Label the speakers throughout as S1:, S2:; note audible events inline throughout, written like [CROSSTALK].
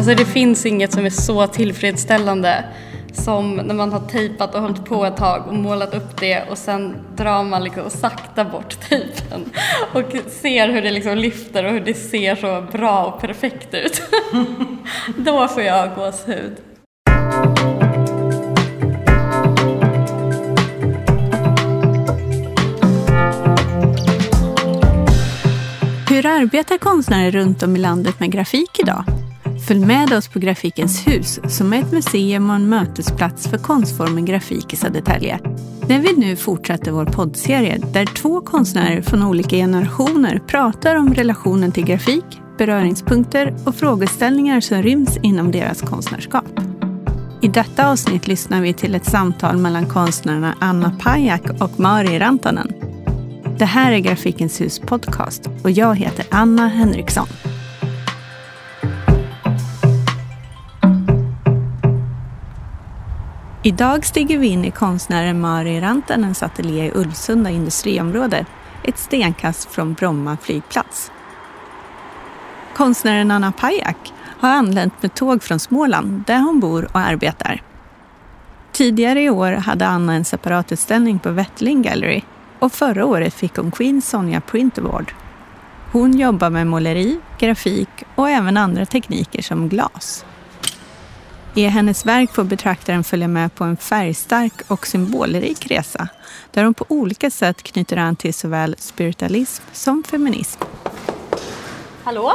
S1: Alltså det finns inget som är så tillfredsställande som när man har tejpat och hållit på ett tag och målat upp det och sen drar man liksom sakta bort tejpen och ser hur det liksom lyfter och hur det ser så bra och perfekt ut. [LAUGHS] Då får jag gåshud.
S2: Hur arbetar konstnärer runt om i landet med grafik idag? Följ med oss på Grafikens hus som är ett museum och en mötesplats för konstformen grafik i Södertälje. När vi nu fortsätter vår poddserie där två konstnärer från olika generationer pratar om relationen till grafik, beröringspunkter och frågeställningar som ryms inom deras konstnärskap. I detta avsnitt lyssnar vi till ett samtal mellan konstnärerna Anna Pajak och Mari Rantanen. Det här är Grafikens hus podcast och jag heter Anna Henriksson. Idag stiger vi in i konstnären Mari Rantanens ateljé i Ulvsunda industriområde, ett stenkast från Bromma flygplats. Konstnären Anna Pajak har anlänt med tåg från Småland där hon bor och arbetar. Tidigare i år hade Anna en separatutställning på Wettling Gallery och förra året fick hon Queen Sonja Print Award. Hon jobbar med måleri, grafik och även andra tekniker som glas. I hennes verk får betraktaren följa med på en färgstark och symbolrik resa där hon på olika sätt knyter an till såväl spiritualism som feminism.
S1: Hallå?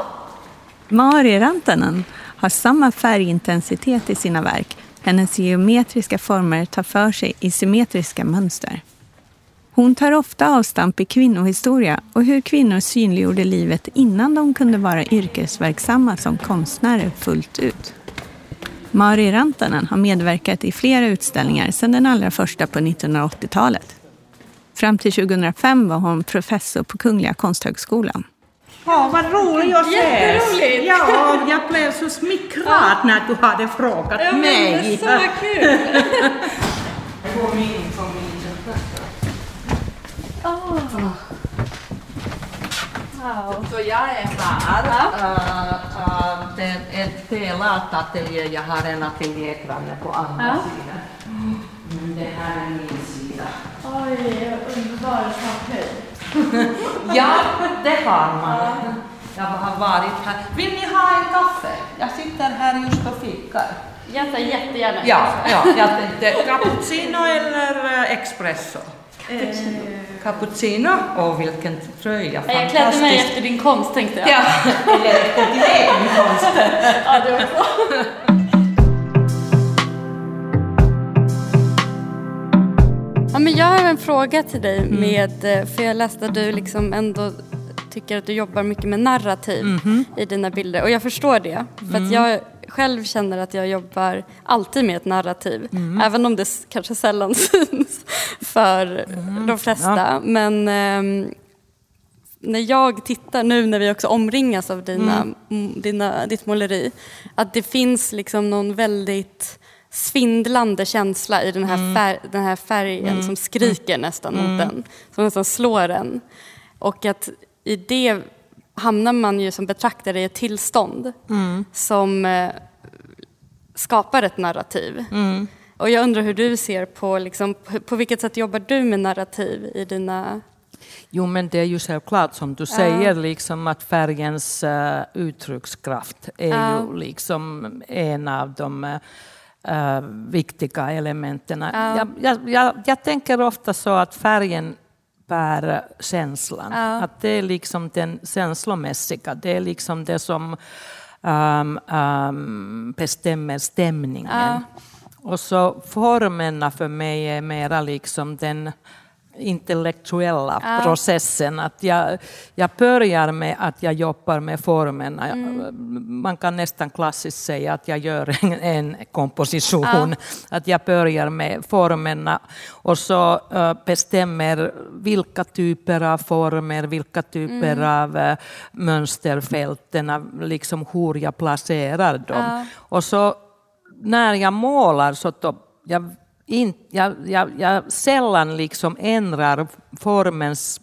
S2: Mari Rantanen har samma färgintensitet i sina verk. Hennes geometriska former tar för sig i symmetriska mönster. Hon tar ofta avstamp i kvinnohistoria och hur kvinnor synliggjorde livet innan de kunde vara yrkesverksamma som konstnärer fullt ut. Mari Rantanen har medverkat i flera utställningar sedan den allra första på 1980-talet. Fram till 2005 var hon professor på Kungliga Konsthögskolan.
S3: Ja, vad roligt att ses!
S1: Jätteroligt!
S3: Ja, jag blev så smickrad när du hade frågat
S1: Ja, men det är
S3: mig.
S1: så kul!
S3: Kom in, kom
S4: Så jag är här. Uh, uh, det är ett delat ateljé. Jag har en ateljégranne på andra
S1: Ja.
S4: sidan. Mm, det här är min sida.
S1: Oj, underbar takhöjd. [LAUGHS]
S4: Ja, det har man. Jag har varit här. Vill ni ha en kaffe? Jag sitter här just och fikar.
S1: Jag tar jättegärna en
S4: Ja,
S1: kaffe.
S4: ja, jag tänkte cappuccino eller eh, espresso? Cappuccino, och vilken tröja,
S1: Nej, Jag klädde mig efter din konst tänkte jag.
S4: Ja, eller efter din egen konst. [LAUGHS]
S1: ja det också. Ja, men jag har en fråga till dig
S4: Mm.
S1: med, eh, för jag läste att du liksom ändå tycker att du jobbar mycket med narrativ
S4: Mhm.
S1: i dina bilder och jag förstår det. För
S4: Mm.
S1: att jag själv känner att jag jobbar alltid med ett narrativ,
S4: Mm.
S1: även om det kanske sällan [LAUGHS] syns för
S4: Mm.
S1: de flesta. Men ehm, när jag tittar nu när vi också omringas av dina,
S4: Mm.
S1: dina, ditt måleri, att det finns liksom någon väldigt svindlande känsla i den här,
S4: Mm.
S1: fär, den här färgen som skriker nästan mot den, som nästan slår en. Och att i det hamnar man ju som betraktare i ett tillstånd
S4: Mm.
S1: som eh, skapar ett narrativ. Och jag undrar hur du ser på, liksom, på, på vilket sätt jobbar du med narrativ i dina...
S4: Jo, men det är ju självklart som du säger, liksom att färgens uh, uttryckskraft är
S1: Ja.
S4: ju liksom en av de eh, viktiga elementen. Jag, jag, jag, jag tänker ofta så att färgen bär känslan. Att det är liksom den känslomässiga, det är liksom det som um, um, bestämmer stämningen. Och så formerna för mig är mera liksom den intellektuella processen. Att jag, jag börjar med att jag jobbar med formerna. Man kan nästan klassiskt säga att jag gör en, en komposition. Att jag börjar med formerna och så eh, bestämmer vilka typer av former, vilka typer av uh, mönsterfälten, liksom hur jag placerar dem. Och så när jag målar så jag, in, jag, jag, jag sällan liksom ändrar formens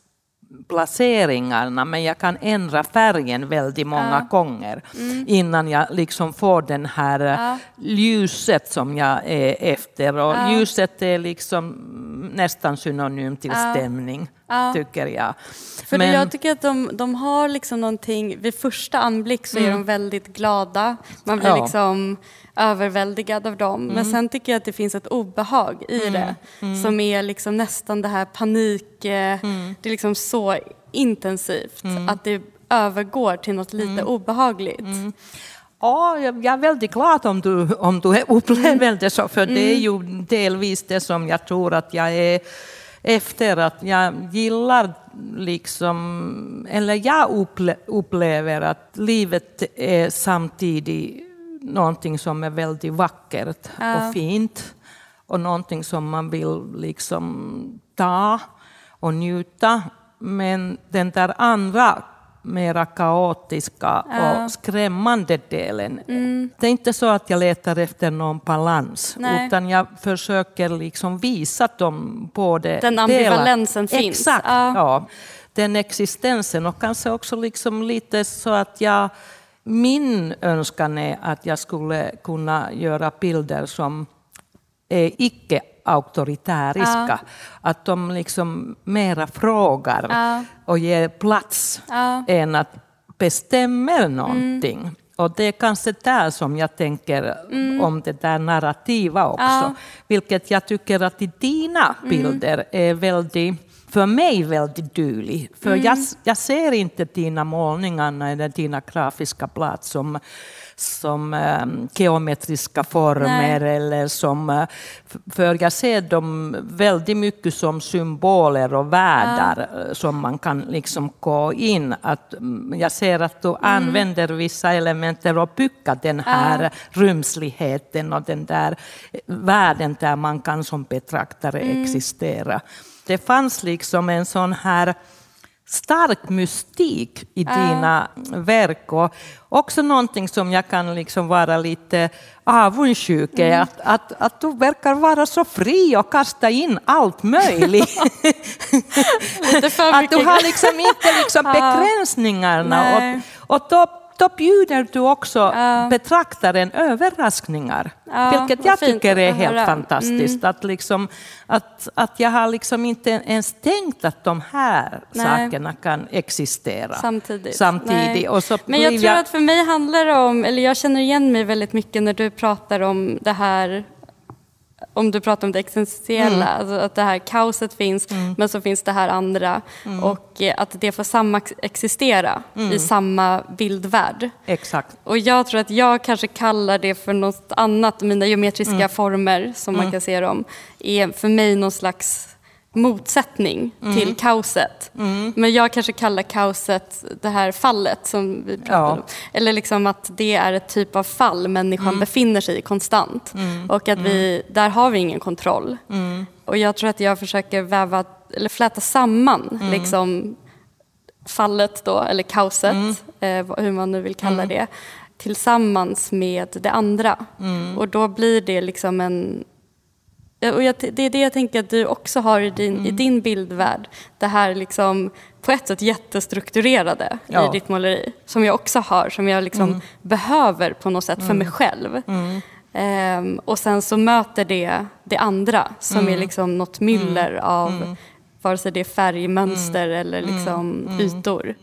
S4: placeringarna men jag kan ändra färgen väldigt många
S1: Ja.
S4: gånger innan jag liksom får den här eh,
S1: Ja.
S4: ljuset som jag är efter. Och
S1: Ja.
S4: ljuset är liksom nästan synonym till stämning,
S1: Ja.
S4: tycker jag.
S1: För
S4: Men-
S1: jag tycker att de, de har liksom någonting, vid första anblick så är de väldigt glada. Man blir
S4: Mm. Ja. Mm.
S1: liksom överväldigad av dem. Men sen tycker jag att det finns ett obehag i det.
S4: Mm.
S1: Som är liksom nästan det här panik, eh,
S4: Mm.
S1: det är liksom så intensivt att det övergår till något lite
S4: Mm.
S1: obehagligt.
S4: Ja, jag jag är väldigt glad om du, om du upplever det så, för det är ju delvis det som jag tror att jag är efter. Att jag gillar liksom, eller jag upple, upplever att livet är samtidigt någonting som är väldigt vackert
S1: Ja.
S4: och fint och någonting som man vill liksom ta och njuta. Men den där andra mera kaotiska och skrämmande delen. Det är inte så att jag letar efter någon balans,
S1: Nej.
S4: utan jag försöker liksom visa att de både
S1: Den ambivalensen finns.
S4: Exakt,
S1: Ja.
S4: ja. Den existensen och kanske också liksom lite så att jag min önskan är att jag skulle kunna göra bilder som är icke auktoritäriska. Att de liksom mera frågar
S1: Ja.
S4: och ger plats
S1: Ja.
S4: än att bestämma någonting. Och det är kanske där som jag tänker om det där narrativa också.
S1: Ja.
S4: Vilket jag tycker att i dina bilder är väldigt för mig väldigt dylig. För jag, jag ser inte dina målningar eller dina grafiska blad som, som eh, geometriska former
S1: Nej.
S4: eller som... eh, För jag ser dem väldigt mycket som symboler och världar eh, som man kan liksom gå in. Att, mm, jag ser att du använder vissa element och bygga den här rumsligheten och den där eh, världen där man kan som betraktare existera. Det fanns liksom en sån här stark mystik i dina verk och också någonting som jag kan liksom vara lite avundsjuk är att, att, att du verkar vara så fri och kasta in allt möjligt. [LAUGHS]
S1: Lite för
S4: att du har liksom inte liksom [LAUGHS] begränsningarna och, och då, då bjuder du också betraktaren överraskningar.
S1: Ja,
S4: vilket jag tycker är helt
S1: höra.
S4: fantastiskt. Att, liksom, att, att jag har liksom inte ens tänkt att de här
S1: Nej.
S4: sakerna kan existera
S1: Samtidigt.
S4: samtidigt. Och så
S1: Men jag
S4: blir
S1: tror att för mig handlar det om, eller jag känner igen mig väldigt mycket när du pratar om det här om du pratar om det existentiella, alltså att det här kaoset finns men så finns det här andra. Och eh, att det får samma existera i samma bildvärld.
S4: Exakt.
S1: Och jag tror att jag kanske kallar det för något annat, mina geometriska former som man kan se dem, är för mig någon slags motsättning till kaoset. Men jag kanske kallar kaoset det här fallet som vi pratade
S4: Ja.
S1: om. Eller liksom att det är ett typ av fall människan befinner sig i konstant. Och att vi, där har vi ingen kontroll. Och jag tror att jag försöker väva, eller fläta samman liksom, fallet då, eller kaoset, eh, hur man nu vill kalla det, tillsammans med det andra. Och då blir det liksom en... Och jag, det är det jag tänker att du också har i din, i din bildvärld. Det här liksom på ett sätt jättestrukturerade
S4: Ja.
S1: i ditt måleri. Som jag också har, som jag liksom behöver på något sätt för mig själv. Ehm, och sen så möter det det andra som är liksom något myller av vare sig det är färg, mönster eller liksom ytor.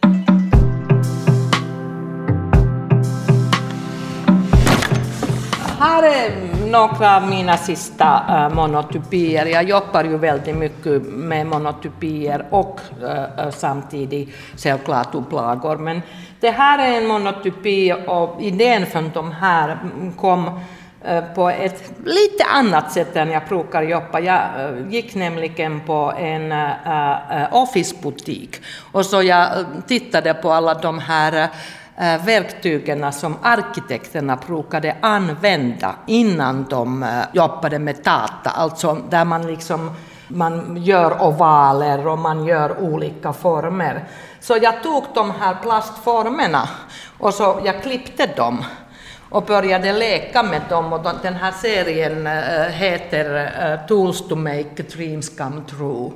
S4: Här är några av mina sista eh, monotypier. Jag jobbar ju väldigt mycket med monotypier och eh, eh, samtidigt självklart upplagor. Men det här är en monotypi och idén från de här kom på ett lite annat sätt än jag brukar jobba. Jag gick nämligen på en officebutik och så jag tittade på alla de här Eh, verktygen som arkitekterna brukade använda innan de eh, jobbade med data, alltså där man liksom man gör ovaler och man gör olika former. Så jag tog de här plastformerna och så jag klippte dem och började leka med dem. Och den här serien äh, heter äh, Tools to make dreams come true.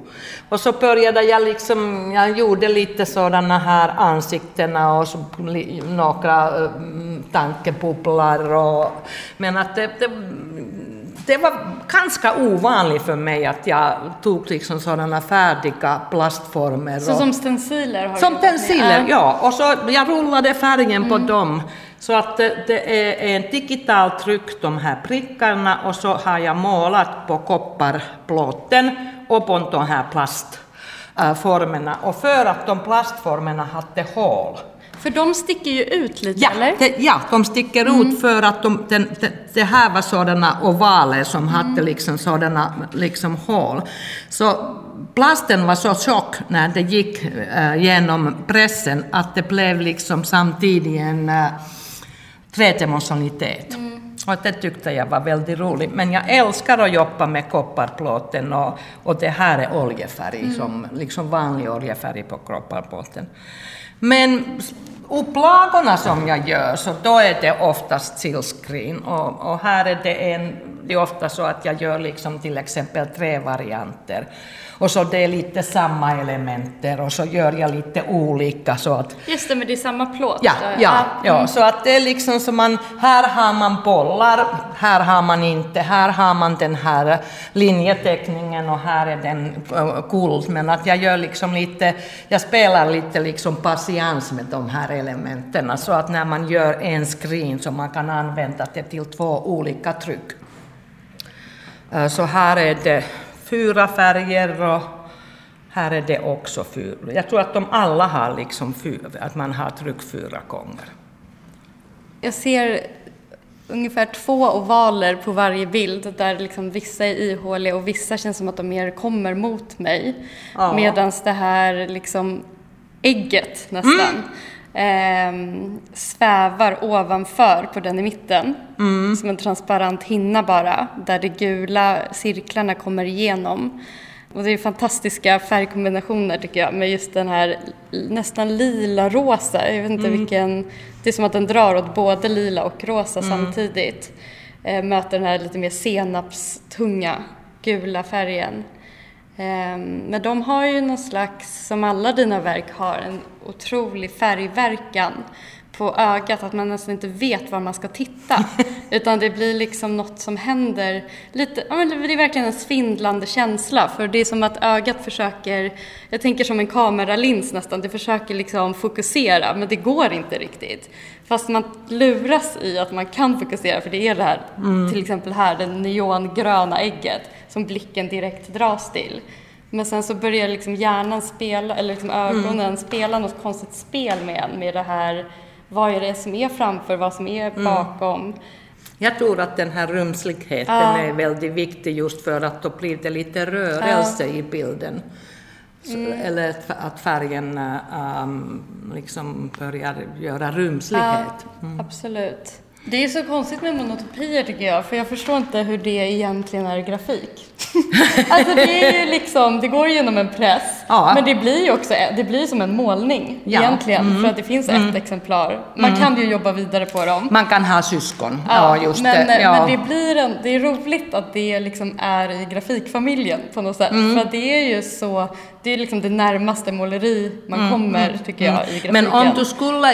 S4: Och så började jag liksom, jag gjorde lite sådana här ansiktena och så, några äh, tankebubblor. Och, men att det, det det var ganska ovanligt för mig att jag tog liksom sådana färdiga plastformer.
S1: Så som stenciler? Har
S4: som stenciler, ja. Och så jag rullade färgen mm. på dem. Så att det, det är en digital tryck, de här prickarna, och så har jag målat på kopparplåten och på de här plastformerna. Och för att de plastformerna hade hål
S1: för de sticker ju ut lite,
S4: ja,
S1: eller?
S4: Det, ja, de sticker mm. ut för att de, den, det, det här var sådana ovaler som mm. hade liksom sådana liksom hål. Så plasten var så tjock när det gick äh, genom pressen att det blev liksom samtidigt en äh, tredimensionalitet. Mm. Och det tyckte jag var väldigt roligt. Men jag älskar att jobba med kopparplåten och, och det här är oljefärg, mm. som, liksom vanlig oljefärg på kopparplåten. Men upplagorna som jag gör, så då är det oftast silkscreen. Och, och här är det, en, det är ofta så att jag gör liksom till exempel tre varianter. Och så det är lite samma elementer och så gör jag lite olika så att...
S1: Just det, men det är samma plåt?
S4: Ja, ja, ja, mm. så att det är liksom som man, här har man bollar, här har man inte, här har man den här linjeteckningen och här är den guld, men att jag gör liksom lite, jag spelar lite liksom patiens med de här elementen så att när man gör en screen så man kan använda det till två olika tryck. Eh, så här är det fyra färger och här är det också fyra. Jag tror att de alla har liksom fyra, att man har tryck fyra gånger.
S1: Jag ser ungefär två ovaler på varje bild där liksom vissa är ihåliga och vissa känns som att de mer kommer mot mig. Ja. Medan det här liksom ägget nästan mm eh, svävar ovanför på den i mitten. Mm. Som en transparent hinna bara, där de gula cirklarna kommer igenom. Och det är fantastiska färgkombinationer tycker jag med just den här nästan lila-rosa. Jag vet inte mm. vilken... Det är som att den drar åt både lila och rosa mm. samtidigt. Eh, möter den här lite mer senapstunga gula färgen. Ehm, men de har ju någon slags, som alla dina verk har, en otrolig färgverkan på ögat, att man nästan inte vet var man ska titta. [LAUGHS] Utan det blir liksom något som händer, lite, ja, men det är verkligen en svindlande känsla. För det är som att ögat försöker, jag tänker som en kameralins nästan, det försöker liksom fokusera, men det går inte riktigt. Fast man luras i att man kan fokusera, för det är det här, mm. till exempel här, det neongröna ägget som blicken direkt dras till. Men sen så börjar liksom hjärnan spela, eller liksom ögonen mm. spela något konstigt spel med en, med det här, vad är det som är framför, vad som är mm. bakom.
S4: Jag tror att den här rumsligheten ja. är väldigt viktig just för att då blir det lite rörelse ja. i bilden. Mm. Eller att färgen um, liksom börjar göra rumslighet.
S1: Ja, absolut. Det är så konstigt med monotopier tycker jag, för jag förstår inte hur det egentligen är grafik. [LAUGHS] alltså det är ju liksom, det går genom en press, ja. men det blir ju också, det blir som en målning ja. egentligen, mm. för att det finns ett mm. exemplar. Man mm. kan ju jobba vidare på dem.
S4: Man kan ha syskon, ja, ja just
S1: men,
S4: det.
S1: Men det blir en, det är roligt att det liksom är i grafikfamiljen på något sätt, mm. för det är ju så, det är liksom det närmaste måleri man mm, kommer, mm, tycker jag, i grafiken.
S4: Men om du skulle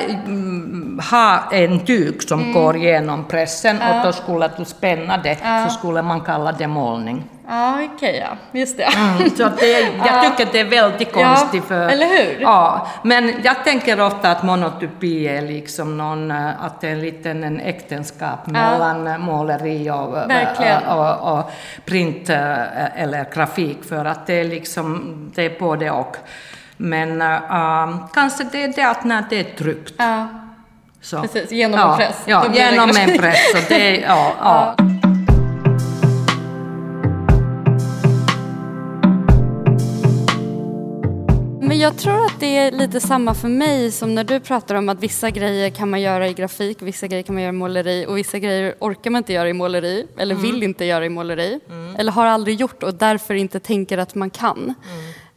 S4: ha en tyg som går genom pressen och då skulle du spänna det, så skulle man kalla det målning.
S1: Ja, okej, ja. Just det.
S4: Mm, så det, [LAUGHS] jag tycker det är väldigt konstigt.
S1: Ja, eller hur?
S4: Ja, men jag tänker ofta att monotypi är liksom någon, eh, att det är en liten en äktenskap ja. mellan måleri och, och, och, och, print eh, eller grafik, för att det är liksom, det är både och. Men uh, kanske det är det att när det är tryckt.
S1: Ja. Så. Precis, genom en press.
S4: Ja, genom en press. Och det, ja, ja. [LAUGHS]
S1: Men jag tror att det är lite samma för mig som när du pratar om att vissa grejer kan man göra i grafik, vissa grejer kan man göra i måleri och vissa grejer orkar man inte göra i måleri eller mm. vill inte göra i måleri mm. eller har aldrig gjort och därför inte tänker att man kan.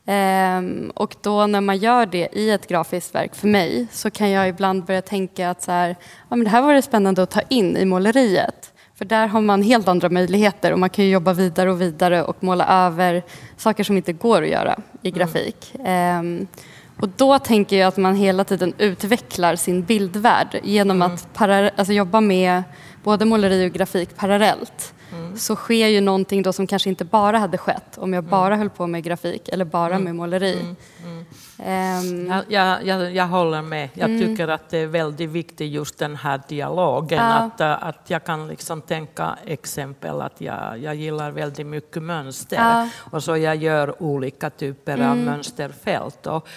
S1: Ehm, och då när man gör det i ett grafiskt verk för mig så kan jag ibland börja tänka att så här, ja, men det här var det spännande att ta in i måleriet. För där har man helt andra möjligheter och man kan jobba vidare och vidare och måla över saker som inte går att göra i grafik. Ehm, och då tänker jag att man hela tiden utvecklar sin bildvärld genom att para- alltså jobba med både måleri och grafik parallellt. Så sker ju någonting då som kanske inte bara hade skett om jag bara höll på med grafik eller bara med måleri. Ehm,
S4: Jag, jag, jag, jag håller med. Jag tycker att det är väldigt viktigt just den här dialogen.
S1: Ja.
S4: Att, äh, att jag kan liksom tänka exempel att jag, jag gillar väldigt mycket mönster.
S1: Ja.
S4: Och så jag gör olika typer av mönsterfält. Och,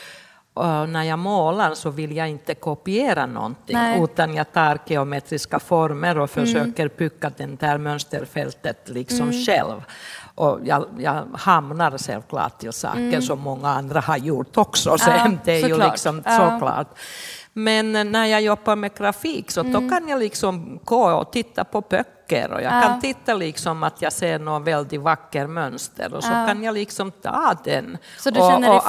S4: och när jag målar så vill jag inte kopiera någonting
S1: Nej.
S4: utan jag tar geometriska former och försöker pycka det där mönsterfältet liksom själv. Och jag, jag hamnar självklart till saker som många andra har gjort också. Sen, [LAUGHS] det är ju
S1: såklart.
S4: liksom
S1: Ja.
S4: såklart. Men eh, när jag jobbar med grafik så då kan jag liksom gå och titta på böcker och jag.
S1: Ja.
S4: kan titta liksom att jag ser någon väldigt vacker mönster och så
S1: Ja.
S4: kan jag liksom ta den.
S1: Så du
S4: och-
S1: känner dig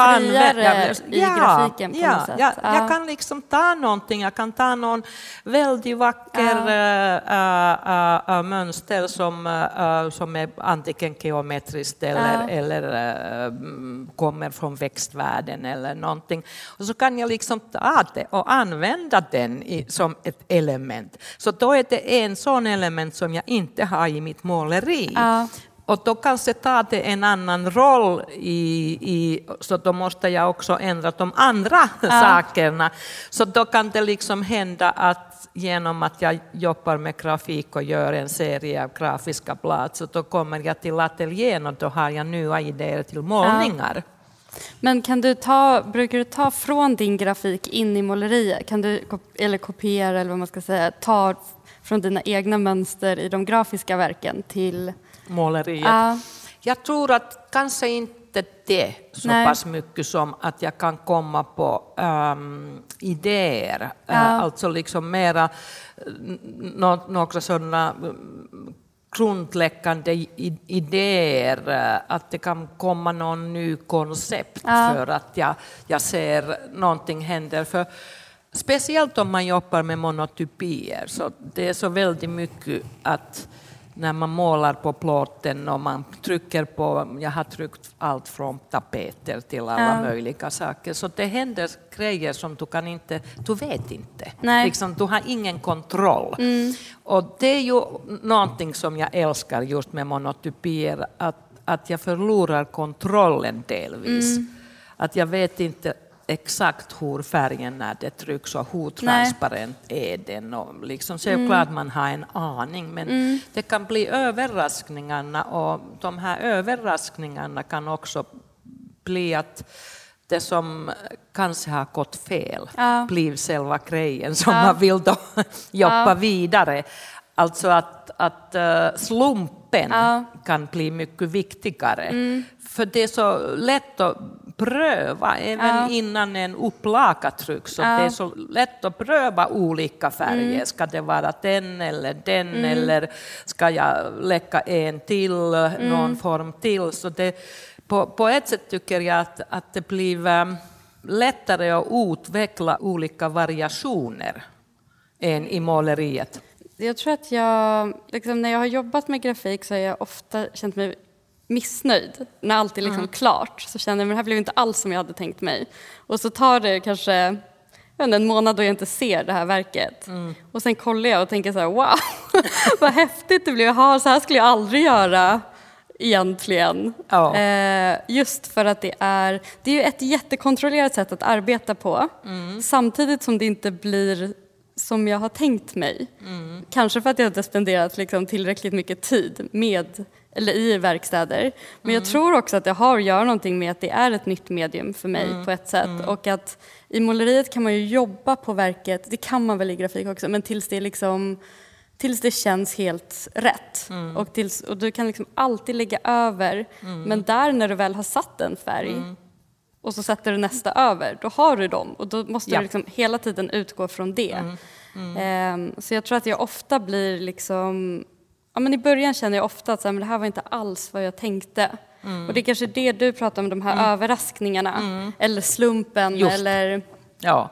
S1: friare
S4: jag-
S1: i grafiken på
S4: ja,
S1: något sätt?
S4: Jag,
S1: Ja.
S4: jag kan liksom ta någonting, jag kan ta någon väldigt vacker äh, äh, äh, mönster som, äh, som är antingen geometriskt eller,
S1: Ja.
S4: eller mm, kommer från växtvärlden eller någonting. Och så kan jag liksom ta det och använda den i, som ett element. Så då är det en sån element som jag inte har i mitt måleri.
S1: Ja.
S4: Och då kanske tar det en annan roll, i, i, så då måste jag också ändra de andra sakerna. Så då kan det liksom hända att genom att jag jobbar med grafik och gör en serie av grafiska blad, så då kommer jag till ateljén och då har jag nya idéer till målningar.
S1: Men kan du ta, brukar du ta från din grafik in i måleriet? Kan du, eller kopiera eller vad man ska säga, ta från dina egna mönster i de grafiska verken till...
S4: Måleriet.
S1: Ja.
S4: Jag tror att kanske inte det så
S1: Nej.
S4: pass mycket som att jag kan komma på ehm, idéer. Eh,
S1: Ja.
S4: alltså liksom mera eh, nå- några sådana mm, grundläggande idéer, att det kan komma någon ny koncept
S1: Ja.
S4: för att jag, jag ser någonting händer. För speciellt om man jobbar med monotypier, så det är så väldigt mycket att när man målar på plåten och man trycker på, jag har tryckt allt från tapeter till alla
S1: Ja.
S4: möjliga saker, så det händer grejer som du kan inte, du vet inte.
S1: Nej.
S4: Liksom, du har ingen kontroll. Och det är ju någonting som jag älskar just med monotypier, att, att jag förlorar kontrollen delvis. Att jag vet inte exakt hur färgen när det trycks och hur transparent är den. Och liksom, självklart man har en aning, men det kan bli överraskningarna och de här överraskningarna kan också bli att det som kanske har gått fel
S1: Ja.
S4: blir själva grejen som man vill då [LAUGHS] jobba vidare. Alltså att, att eh, slumpen
S1: Ja.
S4: kan bli mycket viktigare. För det är så lätt att pröva, även
S1: Ja.
S4: innan en upplaga trycks. Så Det är så lätt att pröva olika färger. Ska det vara den eller den eller ska jag lägga en till, någon form till? Så det, på, på ett sätt tycker jag att, att det blir eh, lättare att utveckla olika variationer än i måleriet.
S1: Jag tror att jag, liksom, när jag har jobbat med grafik så har jag ofta känt mig missnöjd. När allt är liksom klart så känner jag att det här blev inte alls som jag hade tänkt mig. Och så tar det kanske jag inte, en månad då jag inte ser det här verket. Och sen kollar jag och tänker så här, wow, [LAUGHS] vad häftigt det blev. Jaha, så här skulle jag aldrig göra egentligen.
S4: Ja.
S1: Eh, just för att det är, det är ju ett jättekontrollerat sätt att arbeta på. Samtidigt som det inte blir som jag har tänkt mig. Kanske för att jag inte spenderat liksom tillräckligt mycket tid med, eller i verkstäder. Men jag tror också att det har att göra någonting med att det är ett nytt medium för mig på ett sätt. Och att i måleriet kan man ju jobba på verket, det kan man väl i grafik också, men tills det liksom Tills det känns helt rätt. Och, tills, och du kan liksom alltid lägga över. Men där när du väl har satt en färg och så sätter du nästa över, då har du dem. Och då måste
S4: Ja.
S1: du liksom hela tiden utgå från det. Ehm, så jag tror att jag ofta blir liksom... Ja, men I början känner jag ofta att så här, men det här var inte alls vad jag tänkte. Och det är kanske det du pratar om, de här överraskningarna. Eller slumpen
S4: Just.
S1: eller
S4: Ja.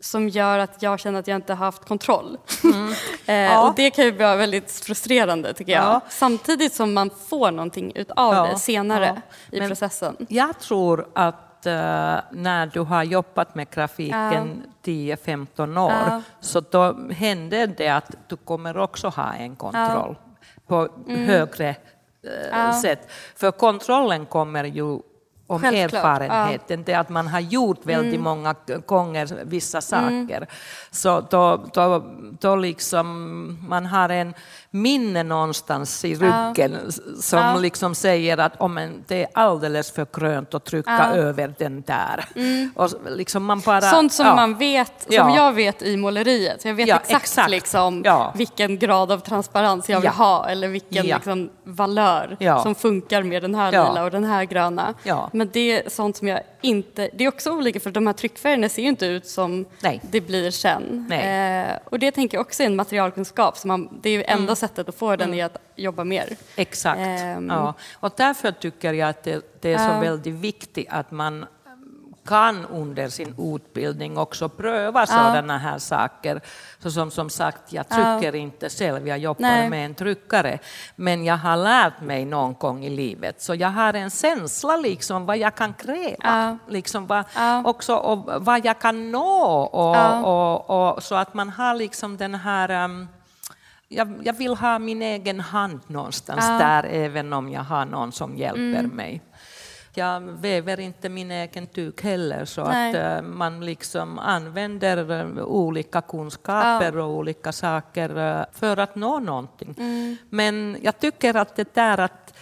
S1: som gör att jag känner att jag inte har haft kontroll. [LAUGHS] eh, Och det kan ju vara väldigt frustrerande tycker jag.
S4: Ja.
S1: Samtidigt som man får någonting utav
S4: Ja,
S1: det senare
S4: ja.
S1: i
S4: Men-
S1: processen.
S4: Jag tror att eh, när du har jobbat med grafiken 10-15 år
S1: Ja.
S4: så då händer det att du kommer också ha en kontroll på
S1: Mm.
S4: högre eh, sätt. För kontrollen kommer ju om
S1: Självklart,
S4: erfarenheten, det att man har gjort väldigt många gånger vissa saker. Så då, då, då liksom man har en minne någonstans i ryggen s- som
S1: Ja.
S4: liksom säger att om en, det är alldeles för grönt att trycka över den där. Och s- liksom man bara,
S1: Sånt som
S4: ja.
S1: man vet, som
S4: Ja.
S1: jag vet i måleriet. Jag vet
S4: Ja,
S1: exakt,
S4: exakt.
S1: Liksom,
S4: Ja.
S1: vilken grad av transparens jag vill
S4: Ja.
S1: ha eller vilken
S4: Ja.
S1: liksom, valör
S4: Ja.
S1: som funkar med den här
S4: Ja.
S1: lila och den här gröna.
S4: Ja.
S1: Men det är sånt som jag inte... Det är också olika för de här tryckfärgerna ser ju inte ut som
S4: Nej.
S1: det blir sen. Eh, och det tänker jag också är en materialkunskap. Som man, det är ju enda sättet att få den är att jobba mer.
S4: Exakt.
S1: Ehm.
S4: ja. Och därför tycker jag att det, det är så
S1: Ja.
S4: väldigt viktigt att man kan under sin utbildning också pröva sådana här saker. Så som, som sagt, jag trycker inte själv, jag jobbar
S1: Nej.
S4: med en tryckare. Men jag har lärt mig någon gång i livet, så jag har en känsla liksom vad jag kan kräva.
S1: Ja.
S4: Liksom vad,
S1: Ja.
S4: också, och vad jag kan nå. Och,
S1: Ja.
S4: och, och, så att man har liksom den här... ehm, jag, jag vill ha min egen hand någonstans
S1: Ja.
S4: där, även om jag har någon som hjälper
S1: Mm.
S4: mig. Jag väver inte min egen tyg heller, så
S1: Nej.
S4: att eh, man liksom använder eh, olika kunskaper och olika saker eh, för att nå någonting.
S1: Mm.
S4: Men jag tycker att det där att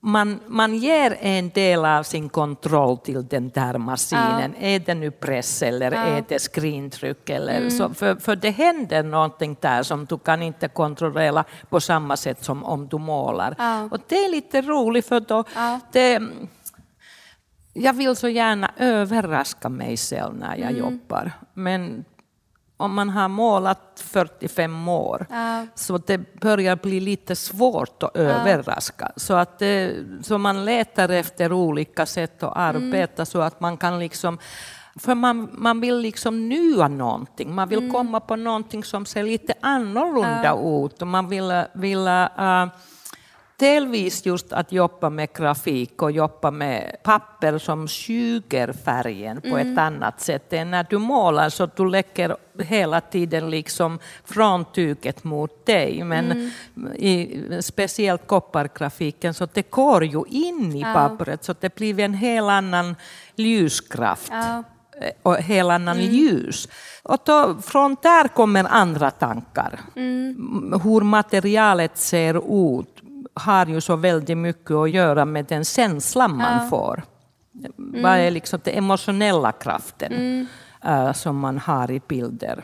S4: man, man ger en del av sin kontroll till den där maskinen. Är det nu press eller är det skrintryck? Eller
S1: Mm.
S4: så, för, för det händer någonting där som du kan inte kontrollera på samma sätt som om du målar.
S1: Ja.
S4: Och det är lite roligt för då
S1: Ja.
S4: det, jag vill så gärna överraska mig själv när jag
S1: Mm.
S4: jobbar. Men om man har målat 45 år
S1: Ja.
S4: så det börjar bli lite svårt att överraska. Så, att det, så man letar efter olika sätt att arbeta så att man kan liksom för man, man vill liksom nya någonting, man vill komma på någonting som ser lite annorlunda ut. Och man vill, vill äh, delvis just att jobba med grafik och jobba med papper som suger färgen på ett annat sätt. Än när du målar så du lägger hela tiden liksom från tyget mot dig. Men i speciellt koppargrafiken så det går ju in i pappret så det blir en helt annan ljuskraft
S1: Ja.
S4: eh, och helt annan ljus. Och då, från där kommer andra tankar. M- Hur materialet ser ut har ju så väldigt mycket att göra med den känslan man får. Vad är liksom den emotionella kraften eh, som man har i bilder.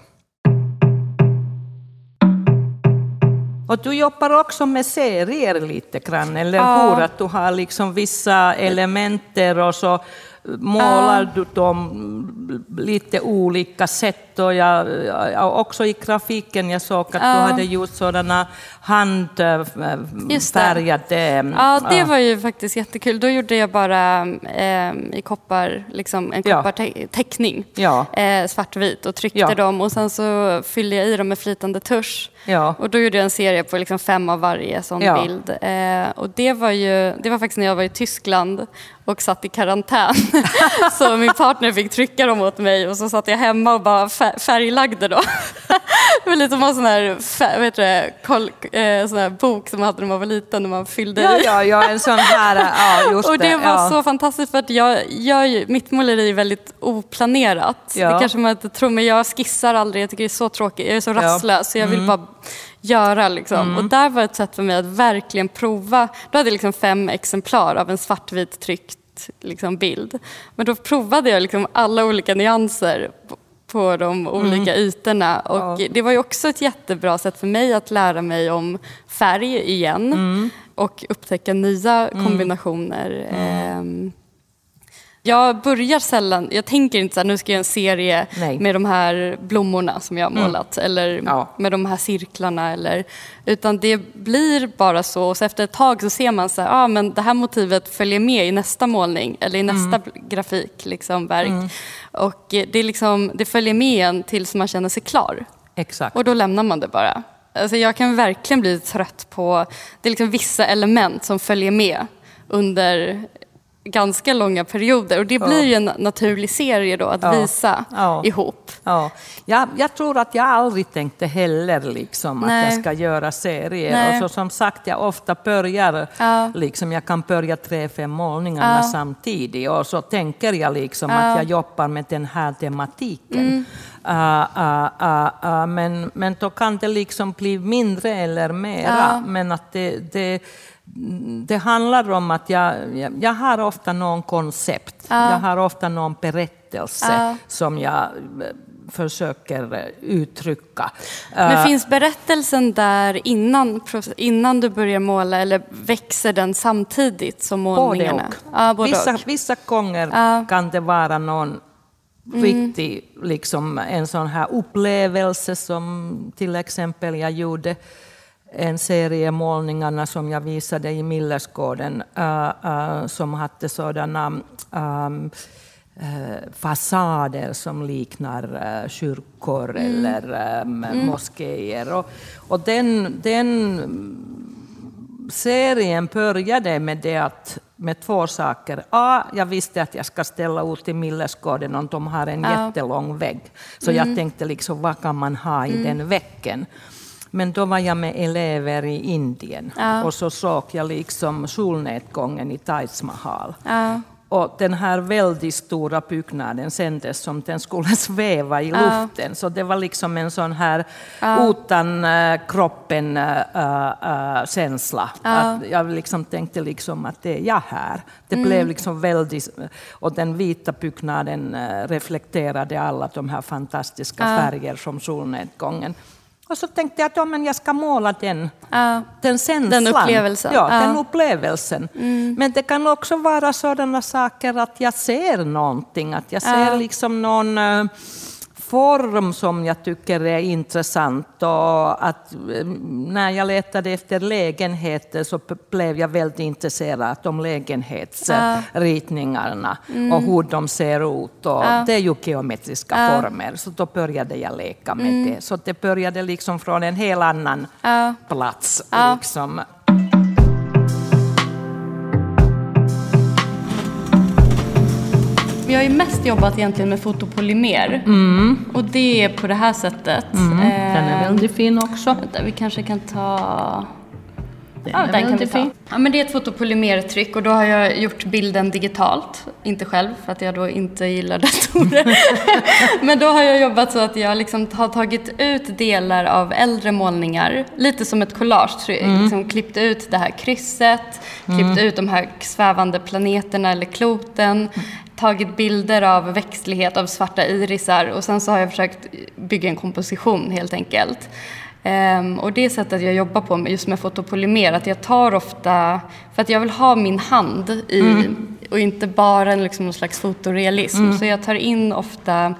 S4: Och du jobbar också med serier lite grann, eller
S1: Ja.
S4: hur? Att du har liksom vissa elementer och så målar du dem lite olika sätt. Och jag, jag, också i grafiken, jag såg att du hade gjort sådana. Handfärgade...
S1: Ja, det var ju faktiskt jättekul. Då gjorde jag bara eh, i koppar, liksom en kopparteckning,
S4: Ja.
S1: eh, svartvit och tryckte
S4: Ja.
S1: dem och sen så fyllde jag i dem med flytande tusch. Och då gjorde jag en serie på liksom fem av varje sån bild. Eh, och det var ju, det var faktiskt när jag var i Tyskland och satt i karantän. [LAUGHS] så min partner fick trycka dem åt mig och så satt jag hemma och bara fär- färglagde dem. [LAUGHS] det var lite som en sån här, vet du, det, kol, eh, sån här bok som man hade när man var liten när man fyllde
S4: Ja,
S1: i.
S4: ja, ja, en sån här... Ja, just [LAUGHS]
S1: Och det var
S4: ja.
S1: så fantastiskt för att jag gör ju, mitt måleri är väldigt oplanerat.
S4: Ja.
S1: Det kanske man inte tror, men jag skissar aldrig. Jag tycker det är så tråkigt. Jag är så.
S4: Mm.
S1: rastlös så jag vill bara göra liksom. Och där var ett sätt för mig att verkligen prova. Då hade jag liksom fem exemplar av en svartvit tryckt liksom, bild. Men då provade jag liksom alla olika nyanser på- de olika ytorna. Och det var ju också ett jättebra sätt för mig att lära mig om färg igen och upptäcka nya kombinationer. Ehm, Jag börjar sällan, jag tänker inte så här, nu ska jag göra en serie
S4: Nej.
S1: med de här blommorna som jag har målat eller
S4: Ja.
S1: med de här cirklarna eller utan det blir bara så och så efter ett tag så ser man så här, ah, men det här motivet följer med i nästa målning eller i nästa grafik, liksom verk. Och eh, det, är liksom, det följer med en tills man känner sig klar.
S4: Exakt.
S1: Och då lämnar man det bara. Alltså jag kan verkligen bli trött på, det är liksom vissa element som följer med under ganska långa perioder. Och det blir ju en naturlig serie då att visa ihop.
S4: Ja, jag, jag tror att jag aldrig tänkte heller liksom att jag ska göra serier.
S1: Nej.
S4: Och så, som sagt, jag ofta börjar,
S1: Ja.
S4: liksom, jag kan börja tre, fem målningarna samtidigt och så tänker jag liksom.
S1: Mm.
S4: att jag jobbar med den här tematiken. Ah, ah, ah, ah, men, men då kan det liksom bli mindre eller mera. Men att det, det, det handlar om att jag, jag, jag har ofta någon koncept. Jag har ofta någon berättelse
S1: Ja.
S4: som jag eh, försöker eh, uttrycka.
S1: Men
S4: Eh,
S1: finns berättelsen där innan, innan du börjar måla eller växer den samtidigt som
S4: både
S1: målningarna?
S4: och.
S1: Ja, både
S4: vissa,
S1: och.
S4: vissa gånger
S1: Ja. Mm.
S4: kan det vara någon riktig, liksom en sån här upplevelse som till exempel jag gjorde en serie målningarna som jag visade i Millersgården äh, äh, som hade sådana ähm, äh, fasader som liknar kyrkor eller ähm, moskéer. Och, och den, den serien började med det att med två saker. A, jag visste att jag ska ställa ut i Millersgården om de har en jättelång vägg. Så jag tänkte liksom, vad kan man ha i den väggen? Men då var jag med elever i Indien och så såg jag liksom solnedgången i Taj Mahal.
S1: Ja.
S4: Och den här väldigt stora byggnaden kändes som den skulle [LAUGHS] sväva i luften. Så det var liksom en sån här utan uh, kroppen uh, uh, känsla. Att jag liksom tänkte liksom att det är jag här. Det blev liksom väldigt... Och den vita byggnaden reflekterade alla de här fantastiska färger som solnedgången. Och så tänkte jag att ja, men jag ska måla den,
S1: Ja.
S4: den känslan.
S1: Den upplevelsen.
S4: Ja,
S1: Ja.
S4: den upplevelsen. Men det kan också vara sådana saker att jag ser någonting, att jag ser liksom någon eh, form som jag tycker är intressant. Och att eh, när jag letade efter lägenheter så blev jag väldigt intresserad av lägenhetsritningarna och hur de ser ut. Och Det är ju geometriska former, så då började jag leka med det. Så det började liksom från en helt annan plats. Liksom.
S1: Vi har ju mest jobbat egentligen med fotopolymer. Och det är på det här sättet.
S4: Den är
S1: Eh,
S4: väldigt fin också.
S1: Vänta, vi kanske kan ta...
S4: Den
S1: ja,
S4: är
S1: den kan vi
S4: väldigt
S1: ta.
S4: fin.
S1: Ja, men det är ett fotopolymertryck och då har jag gjort bilden digitalt. Inte själv, för att jag då inte gillar [LAUGHS] datorer. [LAUGHS] men då har jag jobbat så att jag liksom har tagit ut delar av äldre målningar, lite som ett collage. tror jag.
S4: Mm.
S1: Liksom klippt ut det här krysset, klippt ut de här svävande planeterna eller kloten, tagit bilder av växtlighet, av svarta irisar och sen så har jag försökt bygga en komposition helt enkelt. Ehm, och det sättet jag jobbar på med, just med fotopolymer, att jag tar ofta, för att jag vill ha min hand i, och inte bara en, liksom, någon slags fotorealism, så jag tar in ofta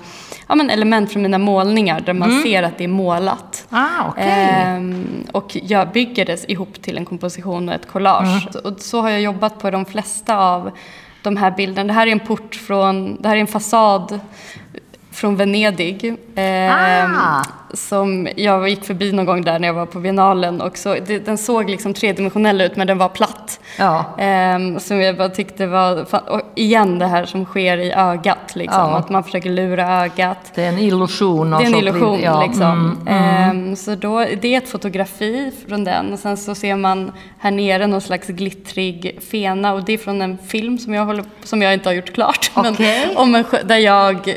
S1: ja, men element från mina målningar där man ser att det är målat.
S4: Ah, okej.
S1: Ehm, och jag bygger det ihop till en komposition och ett collage.
S4: Mm.
S1: Och så har jag jobbat på de flesta av de här bilderna. Det här är en port från, det här är en fasad från Venedig. ehm,
S4: Ah.
S1: Som jag gick förbi någon gång där när jag var på biennalen och så, det, den såg liksom tredimensionell ut men den var platt.
S4: Ja.
S1: Ehm, som jag bara tyckte var, och igen det här som sker i ögat liksom,
S4: Ja.
S1: att man försöker lura ögat.
S4: Det är en illusion.
S1: Det är en illusion
S4: ja,
S1: liksom.
S4: mm, mm.
S1: Ehm, så då, det är ett fotografi från den och sen så ser man här nere någon slags glittrig fena och det är från en film som jag, håller, som jag inte har gjort klart. [LAUGHS]
S4: Okej.
S1: Men om en, där jag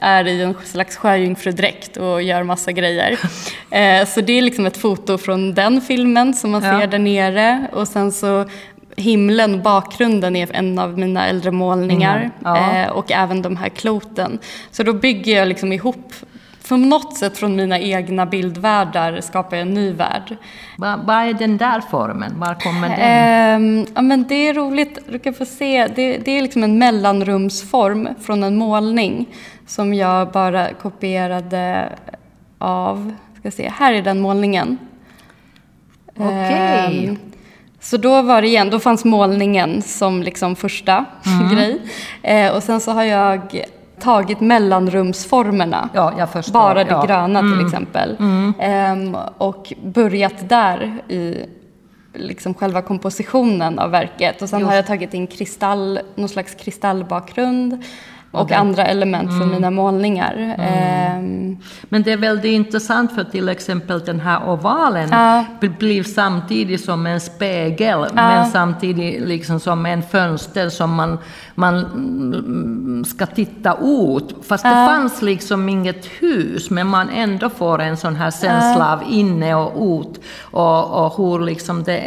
S1: är i en slags sjöjungfrudräkt och gör massa grejer. [LAUGHS] Eh, så det är liksom ett foto från den filmen som man
S4: Ja.
S1: ser där nere och sen så himlen, bakgrunden är en av mina äldre målningar
S4: Mm, ja.
S1: eh, och även de här kloten. Så då bygger jag liksom ihop på något sätt från mina egna bildvärldar skapar jag en ny värld.
S4: Vad va är den där formen? Var kommer den?
S1: Ehm, ja, men det är roligt, du kan få se. Det, det är liksom en mellanrumsform från en målning som jag bara kopierade av. Ska se, här är den målningen.
S4: Okej.
S1: Ehm, så då var det igen, då fanns målningen som liksom första
S4: Mm. [LAUGHS]
S1: grej. Eh, och sen så har jag tagit mellanrumsformerna.
S4: Ja.
S1: Bara det
S4: ja.
S1: gröna till exempel. Ehm, och börjat där i liksom själva kompositionen av verket. Och sen har jag tagit in kristall, någon slags kristallbakgrund och andra element från mina målningar. Ehm,
S4: Men det är väldigt intressant för till exempel den här ovalen bl- blir samtidigt som en spegel men samtidigt liksom som en fönster som man, man mm, ska titta ut. Fast det fanns liksom inget hus men man ändå får en sån här känsla av inne och ut. Och, och hur, liksom det,